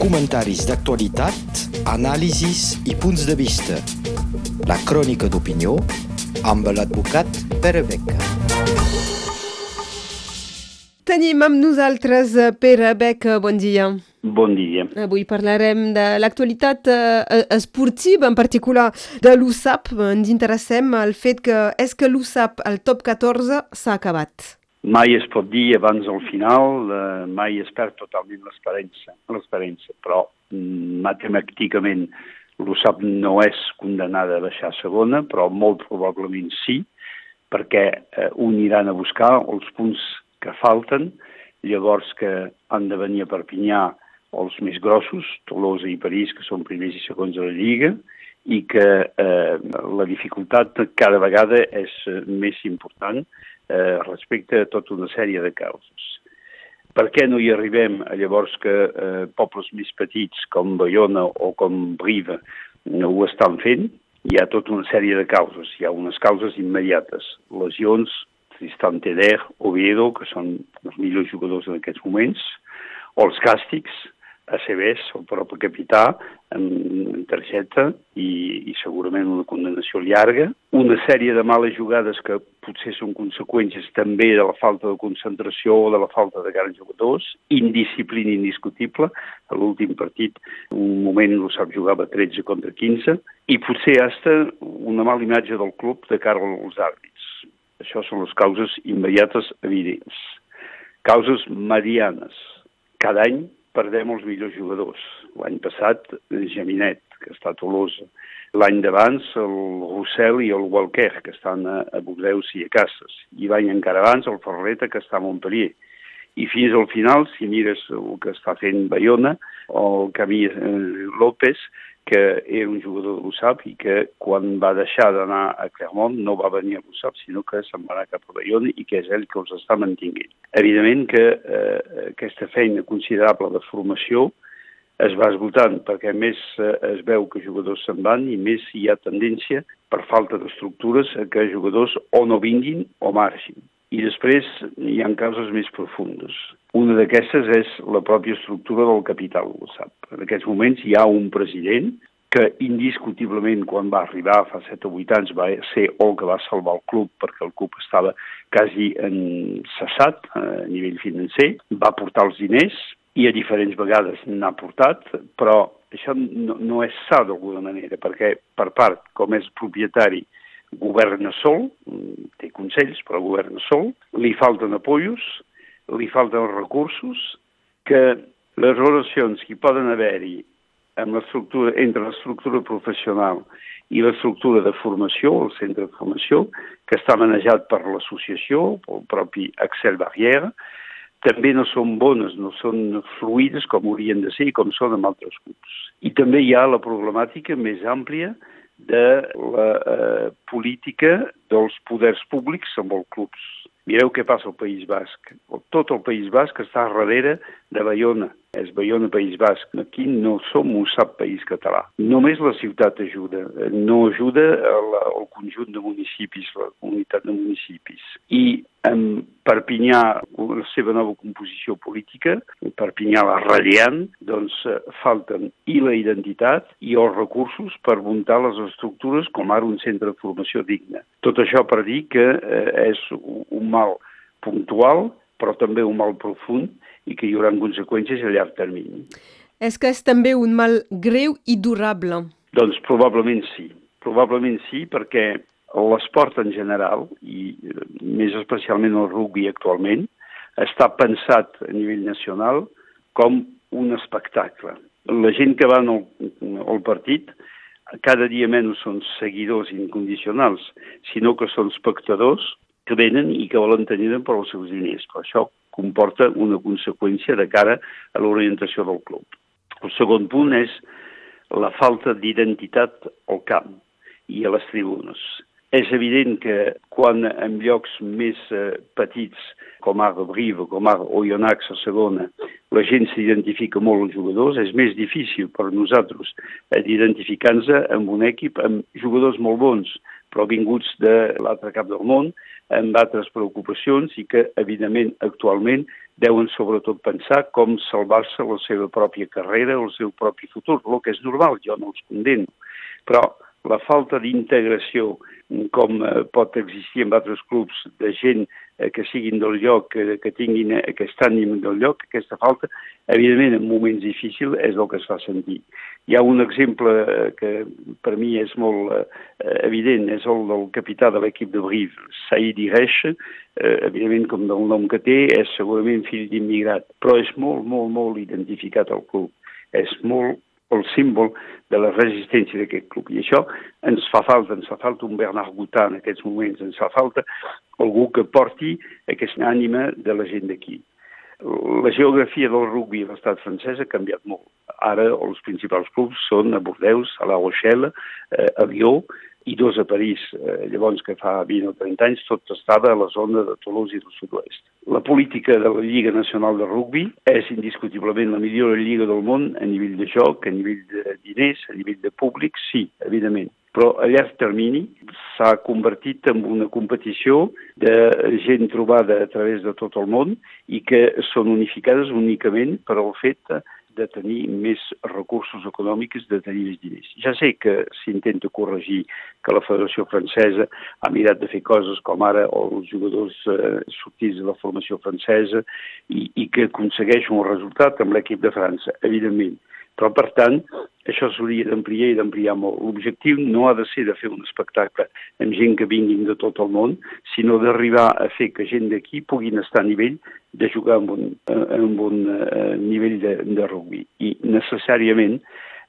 comentaris d'actualitat, anàlisis i punts de vista. La crònica d'opinió amb l'advocat Pere Beca. Tenim amb nosaltres eh, Pere Beca, bon dia. Bon dia. Avui parlarem de l'actualitat eh, esportiva, en particular de l'USAP. Ens interessem al fet que és que l'USAP, el top 14, s'ha acabat. Mai es pot dir abans del final, eh, mai es perd totalment l'esperança, però mm, matemàticament l'USAP no és condemnada a baixar a segona, però molt probablement sí, perquè eh, uniran a buscar els punts que falten, llavors que han de venir a Perpinyà els més grossos, Tolosa i París, que són primers i segons de la Lliga, i que eh, la dificultat cada vegada és eh, més important eh, respecte a tota una sèrie de causes. Per què no hi arribem a llavors que eh, pobles més petits com Bayona o com Brive no ho estan fent? Hi ha tota una sèrie de causes. Hi ha unes causes immediates. Lesions, Tristan Teder, Oviedo, que són els millors jugadors en aquests moments, o els càstigs, ACBs, el propi capità, amb targeta i, i segurament una condenació llarga. Una sèrie de males jugades que potser són conseqüències també de la falta de concentració o de la falta de grans jugadors, indisciplina indiscutible. A l'últim partit, un moment no sap jugava 13 contra 15, i potser hasta una mala imatge del club de cara als àrbits. Això són les causes immediates evidents. Causes medianes. Cada any perdem els millors jugadors. L'any passat, Jaminet, que està a Tolosa. L'any d'abans, el Rossell i el Walker, que estan a, a Bordeus i a Casses. I l'any encara abans, el Ferreta, que està a Montpellier. I fins al final, si mires el que està fent Bayona, el Camí eh, López, que era un jugador de l'USAP i que quan va deixar d'anar a Clermont no va venir a l'USAP, sinó que se'n va anar cap a Bayona i que és ell que els està mantinguent. Evidentment que eh, aquesta feina considerable de formació es va esgotant perquè més eh, es veu que jugadors se'n van i més hi ha tendència per falta d'estructures que jugadors o no vinguin o marxin. I després hi ha causes més profundes. Una d'aquestes és la pròpia estructura del capital, ho sap. En aquests moments hi ha un president que indiscutiblement quan va arribar fa 7 o 8 anys va ser el que va salvar el club perquè el club estava quasi en cessat eh, a nivell financer, va portar els diners i a diferents vegades n'ha portat, però això no, no és sa d'alguna manera, perquè per part, com és propietari governa sol, té consells, però governa sol, li falten apoyos, li falten recursos, que les relacions que poden haver-hi amb l'estructura, entre l'estructura professional i l'estructura de formació, el centre de formació, que està manejat per l'associació, pel propi Axel Barrière, també no són bones, no són fluides com haurien de ser i com són amb altres grups. I també hi ha la problemàtica més àmplia de la eh, política dels poders públics amb els clubs. Mireu què passa al País Basc. Tot el País Basc està darrere de Bayona. És Bayona País Basc. Aquí no som un sap país català. Només la ciutat ajuda. No ajuda el, el conjunt de municipis, la comunitat de municipis. I amb Perpinyà, la seva nova composició política, Perpinyà la radiant, doncs eh, falten i la identitat i els recursos per muntar les estructures com ara un centre de formació digne. Tot això per dir que eh, és un mal puntual, però també un mal profund i que hi haurà conseqüències a llarg termini. És que és també un mal greu i durable. Doncs probablement sí. Probablement sí, perquè l'esport en general, i més especialment el rugby actualment, està pensat a nivell nacional com un espectacle. La gent que va al, al partit cada dia menys són seguidors incondicionals, sinó que són espectadors que venen i que volen tenir per els seus diners. Però això comporta una conseqüència de cara a l'orientació del club. El segon punt és la falta d'identitat al camp i a les tribunes. És evident que quan en llocs més eh, petits, com ara Brive, com ara Oyonnax a segona, la gent s'identifica molt als jugadors, és més difícil per nosaltres d'identificar-nos amb un equip amb jugadors molt bons, però vinguts de l'altre cap del món, amb altres preocupacions i que, evidentment, actualment deuen sobretot pensar com salvar-se la seva pròpia carrera o el seu propi futur, el que és normal, jo no els condeno. Però la falta d'integració com eh, pot existir en altres clubs de gent eh, que siguin del lloc, que, que tinguin aquest ànim del lloc, aquesta falta, evidentment en moments difícils és el que es fa sentir. Hi ha un exemple eh, que per mi és molt evident, és el del capità de l'equip de Brive, Saïd Iresh, evidentment com del nom que té, és segurament fill d'immigrat, però és molt, molt, molt identificat al club. És molt el símbol de la resistència d'aquest club. I això ens fa falta, ens fa falta un Bernard Goutin en aquests moments, ens fa falta algú que porti aquesta ànima de la gent d'aquí. La geografia del rugby a l'estat francès ha canviat molt. Ara els principals clubs són a Bordeus, a La Rochelle, eh, a Lió, i dos a París. Eh, llavors, que fa 20 o 30 anys, tot estava a la zona de Toulouse i del sud-oest. La política de la Lliga Nacional de Rugby és indiscutiblement la millor lliga del món a nivell de joc, a nivell de diners, a nivell de públic, sí, evidentment. Però a llarg termini s'ha convertit en una competició de gent trobada a través de tot el món i que són unificades únicament per al fet de tenir més recursos econòmics, de tenir més diners. Ja sé que s'intenta corregir que la Federació Francesa ha mirat de fer coses com ara els jugadors eh, sortits de la formació francesa i, i que aconsegueix un resultat amb l'equip de França, evidentment. Però, per tant, això s'hauria d'ampliar i d'ampliar molt. L'objectiu no ha de ser de fer un espectacle amb gent que vinguin de tot el món, sinó d'arribar a fer que gent d'aquí puguin estar a nivell de jugar amb un, amb un uh, nivell de, de rugby. I necessàriament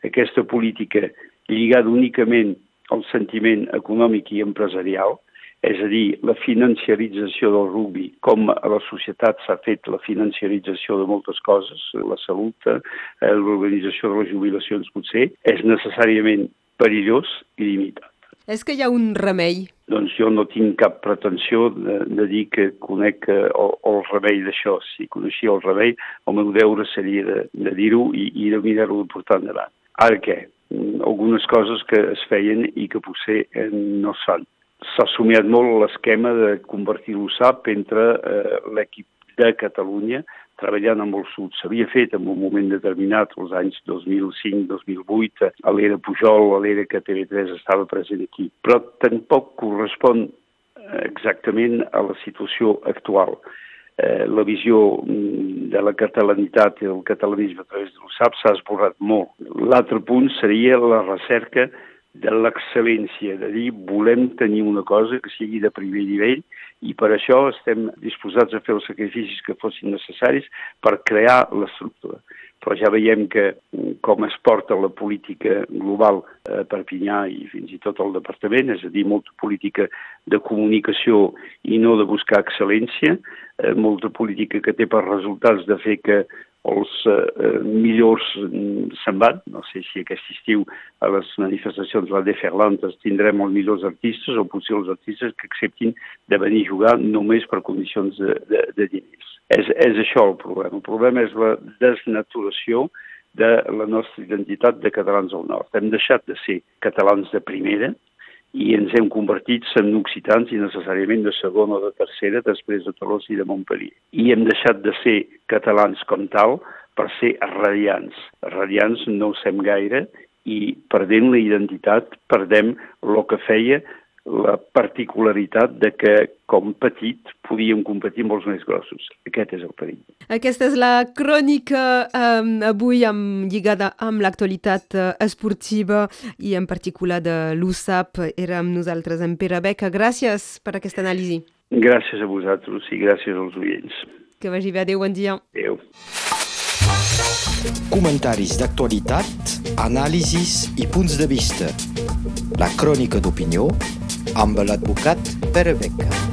aquesta política lligada únicament al sentiment econòmic i empresarial és a dir, la financiarització del rugby, com a la societat s'ha fet la financiarització de moltes coses, la salut, eh, l'organització de les jubilacions potser, és necessàriament perillós i limitat. És que hi ha un remei? Doncs jo no tinc cap pretensió de, de dir que conec eh, el, el remei d'això. Si coneixia el remei, el meu deure seria de, de dir-ho i, i de mirar-ho de portar endavant. Ara què? Mm, algunes coses que es feien i que potser eh, no es fan s'ha somiat molt l'esquema de convertir l'USAP entre eh, l'equip de Catalunya treballant amb el sud. S'havia fet en un moment determinat, els anys 2005-2008, a l'era Pujol, a l'era que TV3 estava present aquí. Però tampoc correspon exactament a la situació actual. Eh, la visió mm, de la catalanitat i el catalanisme a través de l'USAP s'ha esborrat molt. L'altre punt seria la recerca de l'excel·lència, de dir volem tenir una cosa que sigui de primer nivell i per això estem disposats a fer els sacrificis que fossin necessaris per crear l'estructura. Però ja veiem que com es porta la política global a Perpinyà i fins i tot al departament, és a dir, molta política de comunicació i no de buscar excel·lència, eh, molta política que té per resultats de fer que els eh, eh, millors mm, se'n van. No sé si aquest estiu a les manifestacions de la de Ferlantes tindrem els millors artistes o potser els artistes que acceptin de venir a jugar només per condicions de, de, de diners. És, és això el problema. El problema és la desnaturació de la nostra identitat de catalans al nord. Hem deixat de ser catalans de primera, i ens hem convertit en occitans i necessàriament de segona o de tercera després de Tolosa i de Montpellier. I hem deixat de ser catalans com tal per ser radiants. Radiants no ho sem gaire i perdent la identitat perdem el que feia la particularitat de que, com petit, podíem competir amb els més grossos. Aquest és el perill. Aquesta és la crònica um, avui amb, lligada amb l'actualitat uh, esportiva i en particular de l'USAP. Era amb nosaltres en Pere Beca. Gràcies per aquesta anàlisi. Gràcies a vosaltres i gràcies als oients. Que vagi bé. Adéu, bon dia. Adéu. Comentaris d'actualitat, anàlisis i punts de vista. La crònica d'opinió amb l'advocat Pere Beca.